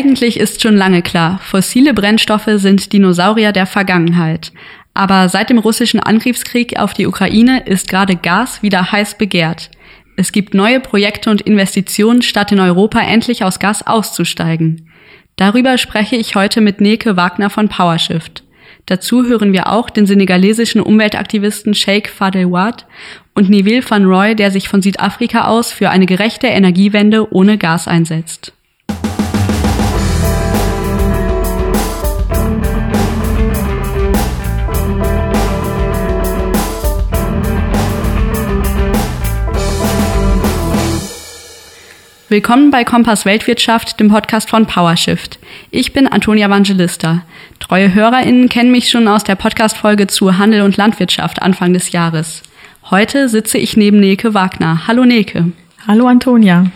Eigentlich ist schon lange klar, fossile Brennstoffe sind Dinosaurier der Vergangenheit. Aber seit dem russischen Angriffskrieg auf die Ukraine ist gerade Gas wieder heiß begehrt. Es gibt neue Projekte und Investitionen, statt in Europa endlich aus Gas auszusteigen. Darüber spreche ich heute mit Neke Wagner von PowerShift. Dazu hören wir auch den senegalesischen Umweltaktivisten Sheikh Fadel Wad und Neville van Roy, der sich von Südafrika aus für eine gerechte Energiewende ohne Gas einsetzt. Willkommen bei Kompass Weltwirtschaft, dem Podcast von PowerShift. Ich bin Antonia Evangelista. Treue HörerInnen kennen mich schon aus der Podcast-Folge zu Handel und Landwirtschaft Anfang des Jahres. Heute sitze ich neben Neke Wagner. Hallo Neke. Hallo Antonia.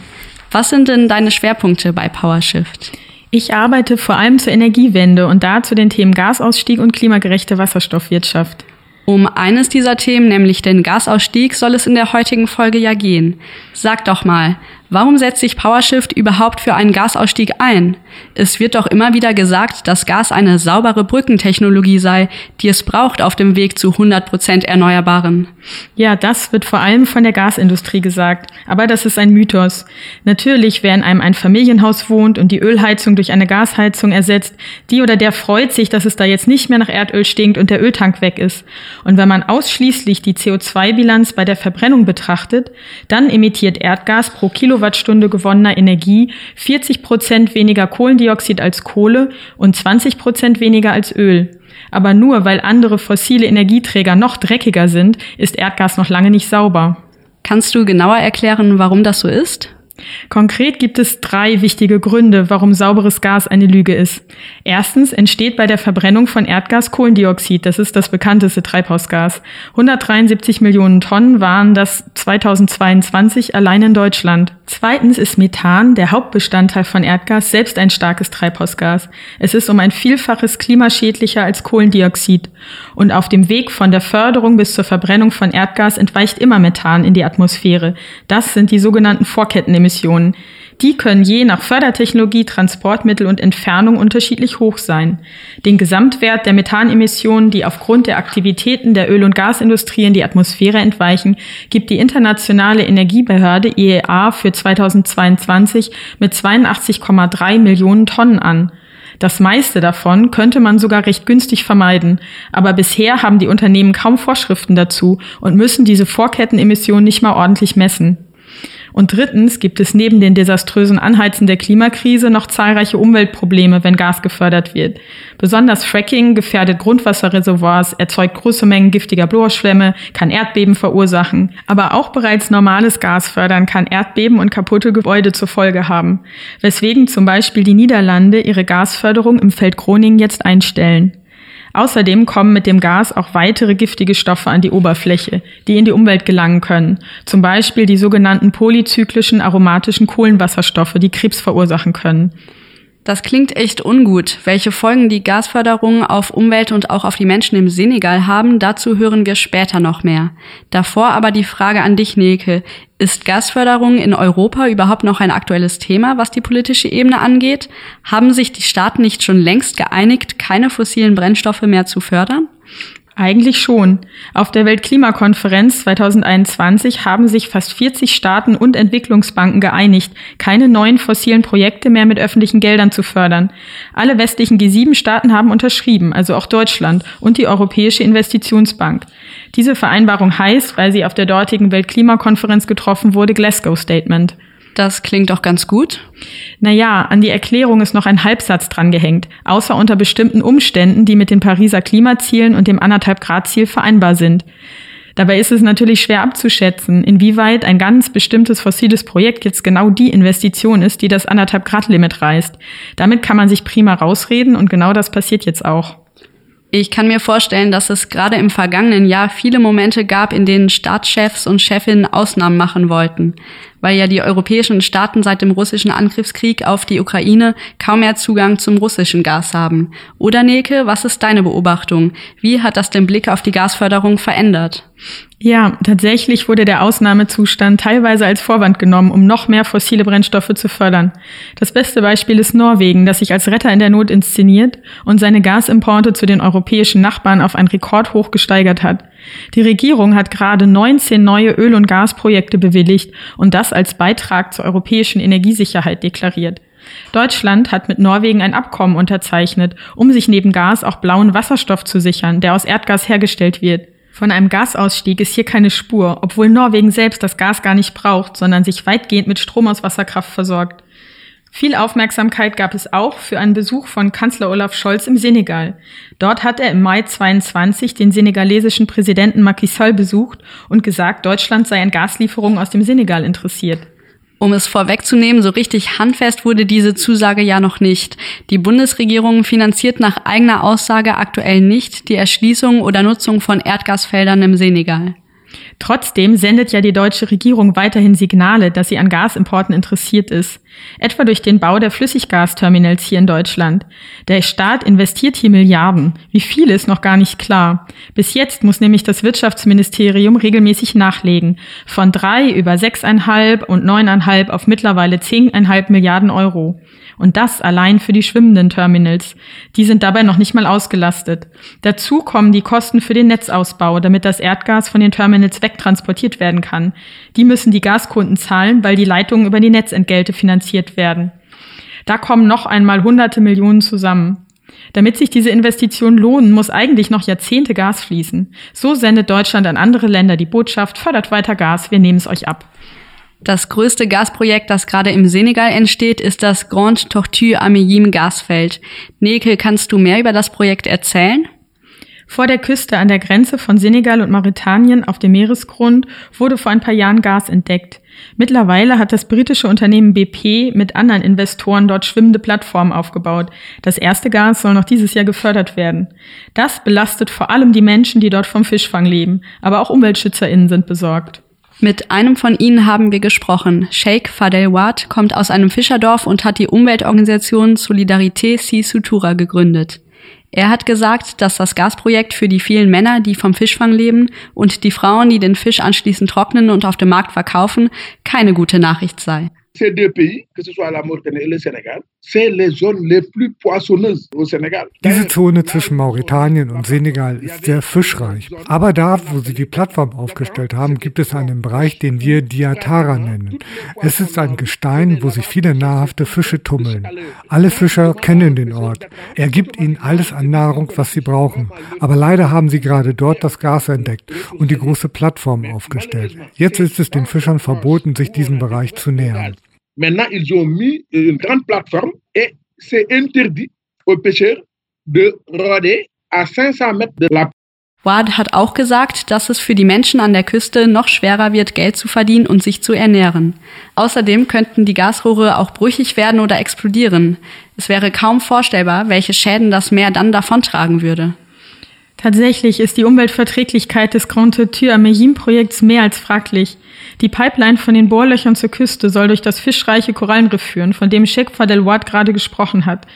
Was sind denn deine Schwerpunkte bei PowerShift? Ich arbeite vor allem zur Energiewende und da zu den Themen Gasausstieg und klimagerechte Wasserstoffwirtschaft. Um eines dieser Themen, nämlich den Gasausstieg, soll es in der heutigen Folge ja gehen. Sag doch mal, Warum setzt sich PowerShift überhaupt für einen Gasausstieg ein? Es wird doch immer wieder gesagt, dass Gas eine saubere Brückentechnologie sei, die es braucht auf dem Weg zu 100 Prozent Erneuerbaren. Ja, das wird vor allem von der Gasindustrie gesagt. Aber das ist ein Mythos. Natürlich, wer in einem Einfamilienhaus wohnt und die Ölheizung durch eine Gasheizung ersetzt, die oder der freut sich, dass es da jetzt nicht mehr nach Erdöl stinkt und der Öltank weg ist. Und wenn man ausschließlich die CO2-Bilanz bei der Verbrennung betrachtet, dann emittiert Erdgas pro Kilo Kilowattstunde gewonnener Energie 40 Prozent weniger Kohlendioxid als Kohle und 20 Prozent weniger als Öl. Aber nur weil andere fossile Energieträger noch dreckiger sind, ist Erdgas noch lange nicht sauber. Kannst du genauer erklären, warum das so ist? Konkret gibt es drei wichtige Gründe, warum sauberes Gas eine Lüge ist. Erstens entsteht bei der Verbrennung von Erdgas Kohlendioxid, das ist das bekannteste Treibhausgas. 173 Millionen Tonnen waren das 2022 allein in Deutschland. Zweitens ist Methan, der Hauptbestandteil von Erdgas, selbst ein starkes Treibhausgas. Es ist um ein Vielfaches klimaschädlicher als Kohlendioxid. Und auf dem Weg von der Förderung bis zur Verbrennung von Erdgas entweicht immer Methan in die Atmosphäre. Das sind die sogenannten Vorkettenemissionen. Die können je nach Fördertechnologie, Transportmittel und Entfernung unterschiedlich hoch sein. Den Gesamtwert der Methanemissionen, die aufgrund der Aktivitäten der Öl- und Gasindustrie in die Atmosphäre entweichen, gibt die internationale Energiebehörde IEA für 2022 mit 82,3 Millionen Tonnen an. Das meiste davon könnte man sogar recht günstig vermeiden, aber bisher haben die Unternehmen kaum Vorschriften dazu und müssen diese Vorkettenemissionen nicht mal ordentlich messen. Und drittens gibt es neben den desaströsen Anheizen der Klimakrise noch zahlreiche Umweltprobleme, wenn Gas gefördert wird. Besonders Fracking gefährdet Grundwasserreservoirs, erzeugt große Mengen giftiger Blorschwämme, kann Erdbeben verursachen. Aber auch bereits normales Gas fördern kann Erdbeben und kaputte Gebäude zur Folge haben. Weswegen zum Beispiel die Niederlande ihre Gasförderung im Feld Groningen jetzt einstellen. Außerdem kommen mit dem Gas auch weitere giftige Stoffe an die Oberfläche, die in die Umwelt gelangen können. Zum Beispiel die sogenannten polyzyklischen aromatischen Kohlenwasserstoffe, die Krebs verursachen können. Das klingt echt ungut. Welche Folgen die Gasförderung auf Umwelt und auch auf die Menschen im Senegal haben, dazu hören wir später noch mehr. Davor aber die Frage an dich, Neke. Ist Gasförderung in Europa überhaupt noch ein aktuelles Thema, was die politische Ebene angeht? Haben sich die Staaten nicht schon längst geeinigt, keine fossilen Brennstoffe mehr zu fördern? Eigentlich schon. Auf der Weltklimakonferenz 2021 haben sich fast 40 Staaten und Entwicklungsbanken geeinigt, keine neuen fossilen Projekte mehr mit öffentlichen Geldern zu fördern. Alle westlichen G7-Staaten haben unterschrieben, also auch Deutschland und die Europäische Investitionsbank. Diese Vereinbarung heißt, weil sie auf der dortigen Weltklimakonferenz getroffen wurde, Glasgow Statement. Das klingt doch ganz gut. Naja, an die Erklärung ist noch ein Halbsatz drangehängt, außer unter bestimmten Umständen, die mit den Pariser Klimazielen und dem anderthalb Grad Ziel vereinbar sind. Dabei ist es natürlich schwer abzuschätzen, inwieweit ein ganz bestimmtes fossiles Projekt jetzt genau die Investition ist, die das anderthalb Grad Limit reißt. Damit kann man sich prima rausreden und genau das passiert jetzt auch. Ich kann mir vorstellen, dass es gerade im vergangenen Jahr viele Momente gab, in denen Staatschefs und Chefinnen Ausnahmen machen wollten. Weil ja die europäischen Staaten seit dem russischen Angriffskrieg auf die Ukraine kaum mehr Zugang zum russischen Gas haben. Oder Neke, was ist deine Beobachtung? Wie hat das den Blick auf die Gasförderung verändert? Ja, tatsächlich wurde der Ausnahmezustand teilweise als Vorwand genommen, um noch mehr fossile Brennstoffe zu fördern. Das beste Beispiel ist Norwegen, das sich als Retter in der Not inszeniert und seine Gasimporte zu den europäischen Nachbarn auf ein Rekordhoch gesteigert hat. Die Regierung hat gerade 19 neue Öl- und Gasprojekte bewilligt und das als Beitrag zur europäischen Energiesicherheit deklariert. Deutschland hat mit Norwegen ein Abkommen unterzeichnet, um sich neben Gas auch blauen Wasserstoff zu sichern, der aus Erdgas hergestellt wird. Von einem Gasausstieg ist hier keine Spur, obwohl Norwegen selbst das Gas gar nicht braucht, sondern sich weitgehend mit Strom aus Wasserkraft versorgt. Viel Aufmerksamkeit gab es auch für einen Besuch von Kanzler Olaf Scholz im Senegal. Dort hat er im Mai 22 den senegalesischen Präsidenten Macky Sall besucht und gesagt, Deutschland sei an Gaslieferungen aus dem Senegal interessiert. Um es vorwegzunehmen, so richtig handfest wurde diese Zusage ja noch nicht. Die Bundesregierung finanziert nach eigener Aussage aktuell nicht die Erschließung oder Nutzung von Erdgasfeldern im Senegal. Trotzdem sendet ja die deutsche Regierung weiterhin Signale, dass sie an Gasimporten interessiert ist. Etwa durch den Bau der Flüssiggasterminals hier in Deutschland. Der Staat investiert hier Milliarden. Wie viel ist noch gar nicht klar. Bis jetzt muss nämlich das Wirtschaftsministerium regelmäßig nachlegen. Von drei über sechseinhalb und neuneinhalb auf mittlerweile zehneinhalb Milliarden Euro. Und das allein für die schwimmenden Terminals. Die sind dabei noch nicht mal ausgelastet. Dazu kommen die Kosten für den Netzausbau, damit das Erdgas von den Terminals wegtransportiert werden kann. Die müssen die Gaskunden zahlen, weil die Leitungen über die Netzentgelte finanziert werden. Da kommen noch einmal hunderte Millionen zusammen. Damit sich diese Investitionen lohnen, muss eigentlich noch Jahrzehnte Gas fließen. So sendet Deutschland an andere Länder die Botschaft, fördert weiter Gas, wir nehmen es euch ab. Das größte Gasprojekt, das gerade im Senegal entsteht, ist das Grand Tortue Ameyim Gasfeld. Nekel, kannst du mehr über das Projekt erzählen? Vor der Küste an der Grenze von Senegal und Mauretanien auf dem Meeresgrund wurde vor ein paar Jahren Gas entdeckt. Mittlerweile hat das britische Unternehmen BP mit anderen Investoren dort schwimmende Plattformen aufgebaut. Das erste Gas soll noch dieses Jahr gefördert werden. Das belastet vor allem die Menschen, die dort vom Fischfang leben, aber auch UmweltschützerInnen sind besorgt. Mit einem von ihnen haben wir gesprochen. Sheikh Fadel Wad kommt aus einem Fischerdorf und hat die Umweltorganisation Solidarité Si Sutura gegründet. Er hat gesagt, dass das Gasprojekt für die vielen Männer, die vom Fischfang leben, und die Frauen, die den Fisch anschließend trocknen und auf dem Markt verkaufen, keine gute Nachricht sei. Ces deux pays, que ce soit la Mauritanie et le Sénégal, Diese Zone zwischen Mauretanien und Senegal ist sehr fischreich. Aber da, wo sie die Plattform aufgestellt haben, gibt es einen Bereich, den wir Diatara nennen. Es ist ein Gestein, wo sich viele nahrhafte Fische tummeln. Alle Fischer kennen den Ort. Er gibt ihnen alles an Nahrung, was sie brauchen. Aber leider haben sie gerade dort das Gas entdeckt und die große Plattform aufgestellt. Jetzt ist es den Fischern verboten, sich diesem Bereich zu nähern. Maintenant, ils ont mis une grande plateforme et c'est interdit aux pêcheurs de rôder à 500 mètres de la Ward hat auch gesagt, dass es für die Menschen an der Küste noch schwerer wird, Geld zu verdienen und sich zu ernähren. Außerdem könnten die Gasrohre auch brüchig werden oder explodieren. Es wäre kaum vorstellbar, welche Schäden das Meer dann davontragen würde. Tatsächlich ist die Umweltverträglichkeit des Grand Tortue Ameyim-Projekts mehr als fraglich. Die Pipeline von den Bohrlöchern zur Küste soll durch das fischreiche Korallenriff führen, von dem Sheikh Fadel Wad gerade gesprochen hat.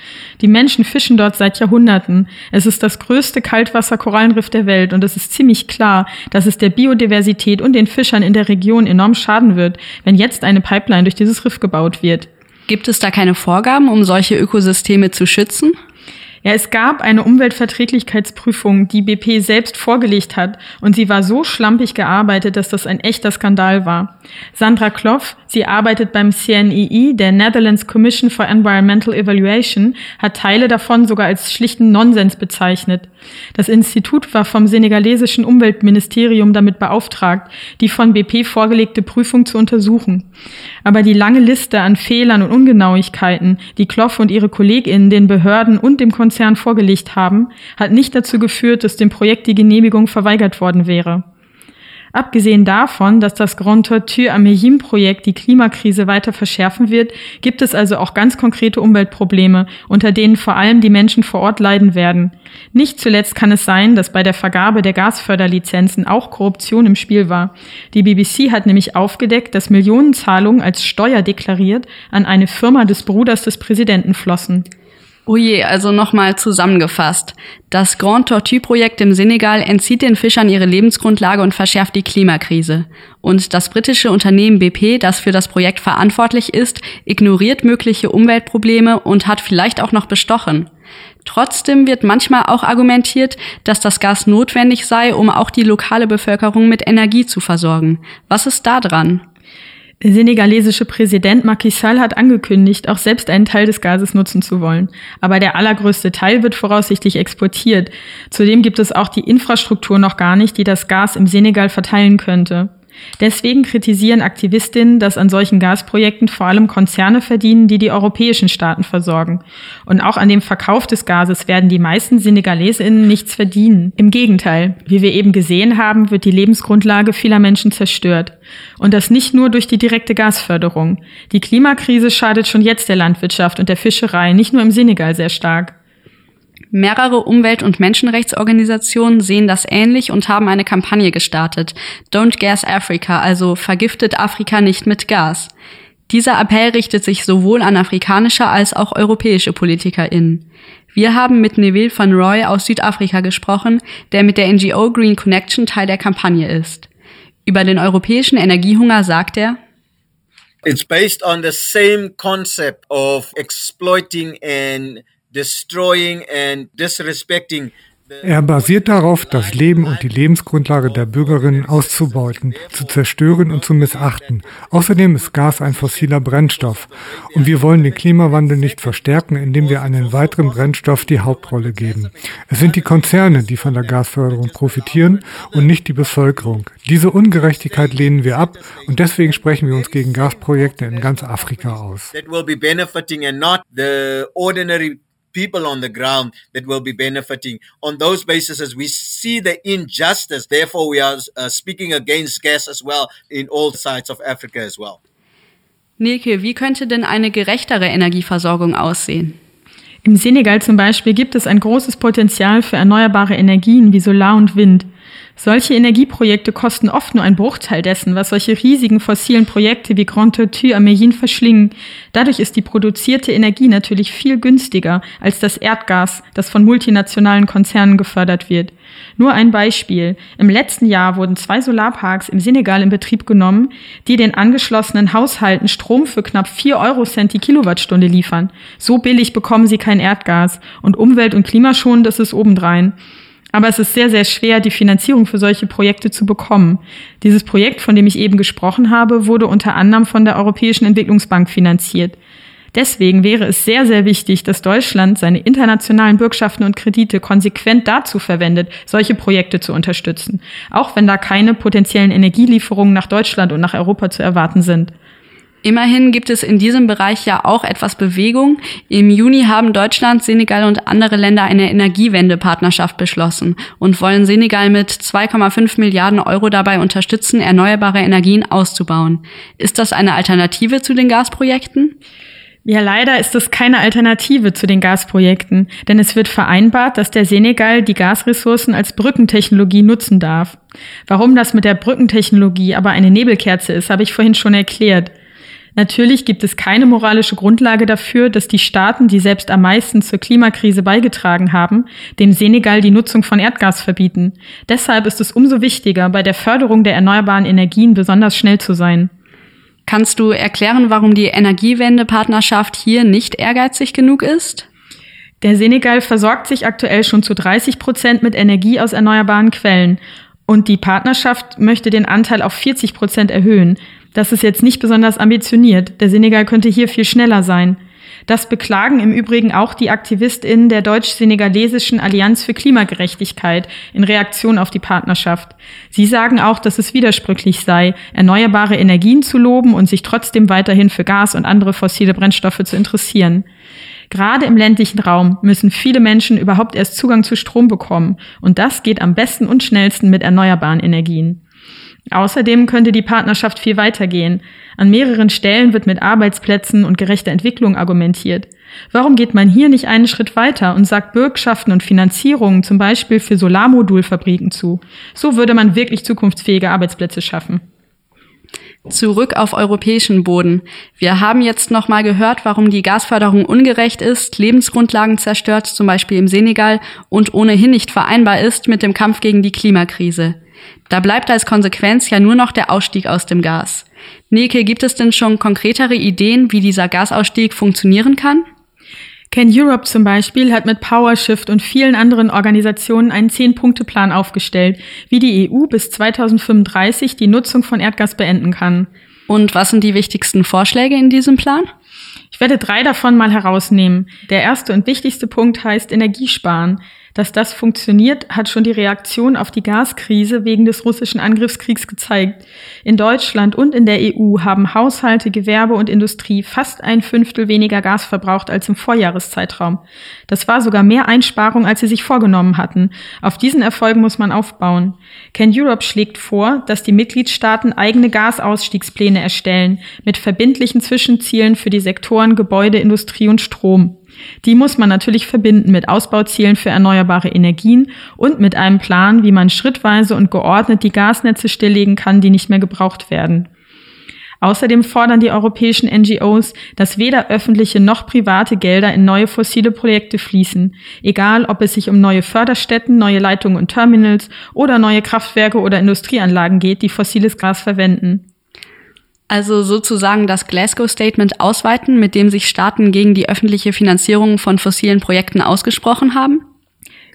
Die Menschen fischen dort seit Jahrhunderten. Es ist das größte Kaltwasser-Korallenriff der Welt und es ist ziemlich klar, dass es der Biodiversität und den Fischern in der Region enorm schaden wird, wenn jetzt eine Pipeline durch dieses Riff gebaut wird. Gibt es da keine Vorgaben, um solche Ökosysteme zu schützen? Ja, es gab eine Umweltverträglichkeitsprüfung, die BP selbst vorgelegt hat, und sie war so schlampig gearbeitet, dass das ein echter Skandal war. Sandra Kloff, sie arbeitet beim CNEE, der Netherlands Commission for Environmental Evaluation, hat Teile davon sogar als schlichten Nonsens bezeichnet. Das Institut war vom senegalesischen Umweltministerium damit beauftragt, die von BP vorgelegte Prüfung zu untersuchen. Aber die lange Liste an Fehlern und Ungenauigkeiten, die Kloff und ihre KollegInnen den Behörden und dem Konzern vorgelegt haben, hat nicht dazu geführt, dass dem Projekt die Genehmigung verweigert worden wäre. Abgesehen davon, dass das Grand Tortue Amehim Projekt die Klimakrise weiter verschärfen wird, gibt es also auch ganz konkrete Umweltprobleme, unter denen vor allem die Menschen vor Ort leiden werden. Nicht zuletzt kann es sein, dass bei der Vergabe der Gasförderlizenzen auch Korruption im Spiel war. Die BBC hat nämlich aufgedeckt, dass Millionenzahlungen als Steuer deklariert an eine Firma des Bruders des Präsidenten flossen. Oh also nochmal zusammengefasst. Das Grand Tortue-Projekt im Senegal entzieht den Fischern ihre Lebensgrundlage und verschärft die Klimakrise. Und das britische Unternehmen BP, das für das Projekt verantwortlich ist, ignoriert mögliche Umweltprobleme und hat vielleicht auch noch bestochen. Trotzdem wird manchmal auch argumentiert, dass das Gas notwendig sei, um auch die lokale Bevölkerung mit Energie zu versorgen. Was ist da dran? Der senegalesische Präsident Macky Sall hat angekündigt, auch selbst einen Teil des Gases nutzen zu wollen. Aber der allergrößte Teil wird voraussichtlich exportiert. Zudem gibt es auch die Infrastruktur noch gar nicht, die das Gas im Senegal verteilen könnte. Deswegen kritisieren Aktivistinnen, dass an solchen Gasprojekten vor allem Konzerne verdienen, die die europäischen Staaten versorgen. Und auch an dem Verkauf des Gases werden die meisten Senegalesinnen nichts verdienen. Im Gegenteil, wie wir eben gesehen haben, wird die Lebensgrundlage vieler Menschen zerstört. Und das nicht nur durch die direkte Gasförderung. Die Klimakrise schadet schon jetzt der Landwirtschaft und der Fischerei, nicht nur im Senegal sehr stark. Mehrere Umwelt- und Menschenrechtsorganisationen sehen das ähnlich und haben eine Kampagne gestartet. Don't Gas Africa, also vergiftet Afrika nicht mit Gas. Dieser Appell richtet sich sowohl an afrikanische als auch europäische PolitikerInnen. Wir haben mit Neville van Roy aus Südafrika gesprochen, der mit der NGO Green Connection Teil der Kampagne ist. Über den europäischen Energiehunger sagt er, It's based on the same concept of exploiting and er basiert darauf, das Leben und die Lebensgrundlage der Bürgerinnen auszubeuten, zu zerstören und zu missachten. Außerdem ist Gas ein fossiler Brennstoff. Und wir wollen den Klimawandel nicht verstärken, indem wir einen weiteren Brennstoff die Hauptrolle geben. Es sind die Konzerne, die von der Gasförderung profitieren und nicht die Bevölkerung. Diese Ungerechtigkeit lehnen wir ab und deswegen sprechen wir uns gegen Gasprojekte in ganz Afrika aus people on the ground that will be benefiting. On those bases, as we see the injustice, therefore we are uh, speaking against gas as well in all sides of Africa as well. Nilke, wie könnte denn eine gerechtere Energieversorgung aussehen? Im Senegal zum Beispiel gibt es ein großes Potenzial für erneuerbare Energien wie Solar und Wind. Solche Energieprojekte kosten oft nur ein Bruchteil dessen, was solche riesigen fossilen Projekte wie Grand Tortue am Medellin verschlingen. Dadurch ist die produzierte Energie natürlich viel günstiger als das Erdgas, das von multinationalen Konzernen gefördert wird. Nur ein Beispiel. Im letzten Jahr wurden zwei Solarparks im Senegal in Betrieb genommen, die den angeschlossenen Haushalten Strom für knapp vier Euro Cent die Kilowattstunde liefern. So billig bekommen sie kein Erdgas. Und umwelt- und klimaschonend ist es obendrein. Aber es ist sehr, sehr schwer, die Finanzierung für solche Projekte zu bekommen. Dieses Projekt, von dem ich eben gesprochen habe, wurde unter anderem von der Europäischen Entwicklungsbank finanziert. Deswegen wäre es sehr, sehr wichtig, dass Deutschland seine internationalen Bürgschaften und Kredite konsequent dazu verwendet, solche Projekte zu unterstützen, auch wenn da keine potenziellen Energielieferungen nach Deutschland und nach Europa zu erwarten sind. Immerhin gibt es in diesem Bereich ja auch etwas Bewegung. Im Juni haben Deutschland, Senegal und andere Länder eine Energiewendepartnerschaft beschlossen und wollen Senegal mit 2,5 Milliarden Euro dabei unterstützen, erneuerbare Energien auszubauen. Ist das eine Alternative zu den Gasprojekten? Ja, leider ist es keine Alternative zu den Gasprojekten, denn es wird vereinbart, dass der Senegal die Gasressourcen als Brückentechnologie nutzen darf. Warum das mit der Brückentechnologie aber eine Nebelkerze ist, habe ich vorhin schon erklärt. Natürlich gibt es keine moralische Grundlage dafür, dass die Staaten, die selbst am meisten zur Klimakrise beigetragen haben, dem Senegal die Nutzung von Erdgas verbieten. Deshalb ist es umso wichtiger, bei der Förderung der erneuerbaren Energien besonders schnell zu sein. Kannst du erklären, warum die Energiewendepartnerschaft hier nicht ehrgeizig genug ist? Der Senegal versorgt sich aktuell schon zu 30 Prozent mit Energie aus erneuerbaren Quellen. Und die Partnerschaft möchte den Anteil auf 40 Prozent erhöhen. Das ist jetzt nicht besonders ambitioniert. Der Senegal könnte hier viel schneller sein. Das beklagen im Übrigen auch die AktivistInnen der deutsch-senegalesischen Allianz für Klimagerechtigkeit in Reaktion auf die Partnerschaft. Sie sagen auch, dass es widersprüchlich sei, erneuerbare Energien zu loben und sich trotzdem weiterhin für Gas und andere fossile Brennstoffe zu interessieren. Gerade im ländlichen Raum müssen viele Menschen überhaupt erst Zugang zu Strom bekommen. Und das geht am besten und schnellsten mit erneuerbaren Energien. Außerdem könnte die Partnerschaft viel weitergehen. An mehreren Stellen wird mit Arbeitsplätzen und gerechter Entwicklung argumentiert. Warum geht man hier nicht einen Schritt weiter und sagt Bürgschaften und Finanzierungen zum Beispiel für Solarmodulfabriken zu? So würde man wirklich zukunftsfähige Arbeitsplätze schaffen. Zurück auf europäischen Boden. Wir haben jetzt nochmal gehört, warum die Gasförderung ungerecht ist, Lebensgrundlagen zerstört, zum Beispiel im Senegal, und ohnehin nicht vereinbar ist mit dem Kampf gegen die Klimakrise. Da bleibt als Konsequenz ja nur noch der Ausstieg aus dem Gas. Neke, gibt es denn schon konkretere Ideen, wie dieser Gasausstieg funktionieren kann? Can Europe zum Beispiel hat mit PowerShift und vielen anderen Organisationen einen Zehn-Punkte-Plan aufgestellt, wie die EU bis 2035 die Nutzung von Erdgas beenden kann. Und was sind die wichtigsten Vorschläge in diesem Plan? Ich werde drei davon mal herausnehmen. Der erste und wichtigste Punkt heißt Energiesparen. Dass das funktioniert, hat schon die Reaktion auf die Gaskrise wegen des russischen Angriffskriegs gezeigt. In Deutschland und in der EU haben Haushalte, Gewerbe und Industrie fast ein Fünftel weniger Gas verbraucht als im Vorjahreszeitraum. Das war sogar mehr Einsparung, als sie sich vorgenommen hatten. Auf diesen Erfolgen muss man aufbauen. Can Europe schlägt vor, dass die Mitgliedstaaten eigene Gasausstiegspläne erstellen, mit verbindlichen Zwischenzielen für die Sektoren Gebäude, Industrie und Strom. Die muss man natürlich verbinden mit Ausbauzielen für erneuerbare Energien und mit einem Plan, wie man schrittweise und geordnet die Gasnetze stilllegen kann, die nicht mehr gebraucht werden. Außerdem fordern die europäischen NGOs, dass weder öffentliche noch private Gelder in neue fossile Projekte fließen, egal ob es sich um neue Förderstätten, neue Leitungen und Terminals oder neue Kraftwerke oder Industrieanlagen geht, die fossiles Gas verwenden. Also sozusagen das Glasgow Statement ausweiten, mit dem sich Staaten gegen die öffentliche Finanzierung von fossilen Projekten ausgesprochen haben?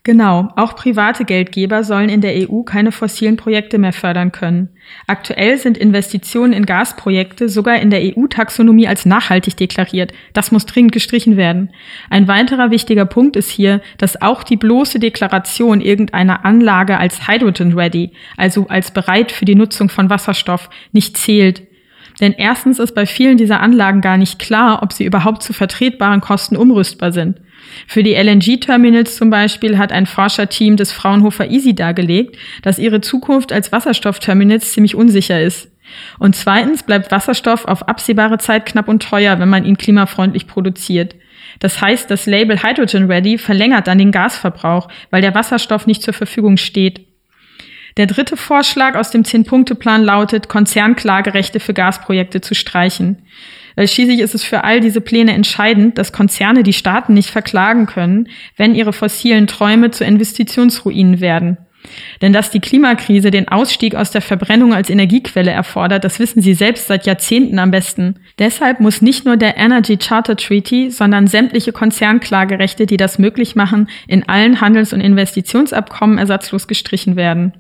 Genau, auch private Geldgeber sollen in der EU keine fossilen Projekte mehr fördern können. Aktuell sind Investitionen in Gasprojekte sogar in der EU-Taxonomie als nachhaltig deklariert. Das muss dringend gestrichen werden. Ein weiterer wichtiger Punkt ist hier, dass auch die bloße Deklaration irgendeiner Anlage als Hydrogen Ready, also als bereit für die Nutzung von Wasserstoff, nicht zählt. Denn erstens ist bei vielen dieser Anlagen gar nicht klar, ob sie überhaupt zu vertretbaren Kosten umrüstbar sind. Für die LNG-Terminals zum Beispiel hat ein Forscherteam des Fraunhofer Easy dargelegt, dass ihre Zukunft als Wasserstoffterminals ziemlich unsicher ist. Und zweitens bleibt Wasserstoff auf absehbare Zeit knapp und teuer, wenn man ihn klimafreundlich produziert. Das heißt, das Label Hydrogen Ready verlängert dann den Gasverbrauch, weil der Wasserstoff nicht zur Verfügung steht. Der dritte Vorschlag aus dem Zehn-Punkte-Plan lautet, Konzernklagerechte für Gasprojekte zu streichen. Weil schließlich ist es für all diese Pläne entscheidend, dass Konzerne die Staaten nicht verklagen können, wenn ihre fossilen Träume zu Investitionsruinen werden. Denn dass die Klimakrise den Ausstieg aus der Verbrennung als Energiequelle erfordert, das wissen sie selbst seit Jahrzehnten am besten. Deshalb muss nicht nur der Energy Charter Treaty, sondern sämtliche Konzernklagerechte, die das möglich machen, in allen Handels- und Investitionsabkommen ersatzlos gestrichen werden.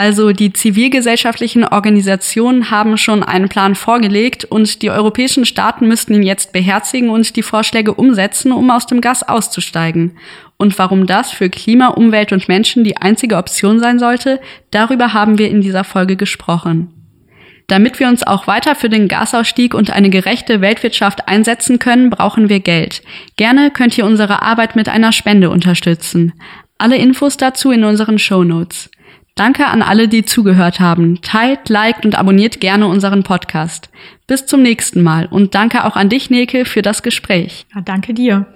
Also die zivilgesellschaftlichen Organisationen haben schon einen Plan vorgelegt und die europäischen Staaten müssten ihn jetzt beherzigen und die Vorschläge umsetzen, um aus dem Gas auszusteigen. Und warum das für Klima, Umwelt und Menschen die einzige Option sein sollte, darüber haben wir in dieser Folge gesprochen. Damit wir uns auch weiter für den Gasausstieg und eine gerechte Weltwirtschaft einsetzen können, brauchen wir Geld. Gerne könnt ihr unsere Arbeit mit einer Spende unterstützen. Alle Infos dazu in unseren Show Notes. Danke an alle, die zugehört haben. Teilt, liked und abonniert gerne unseren Podcast. Bis zum nächsten Mal und danke auch an dich, Neke, für das Gespräch. Ja, danke dir.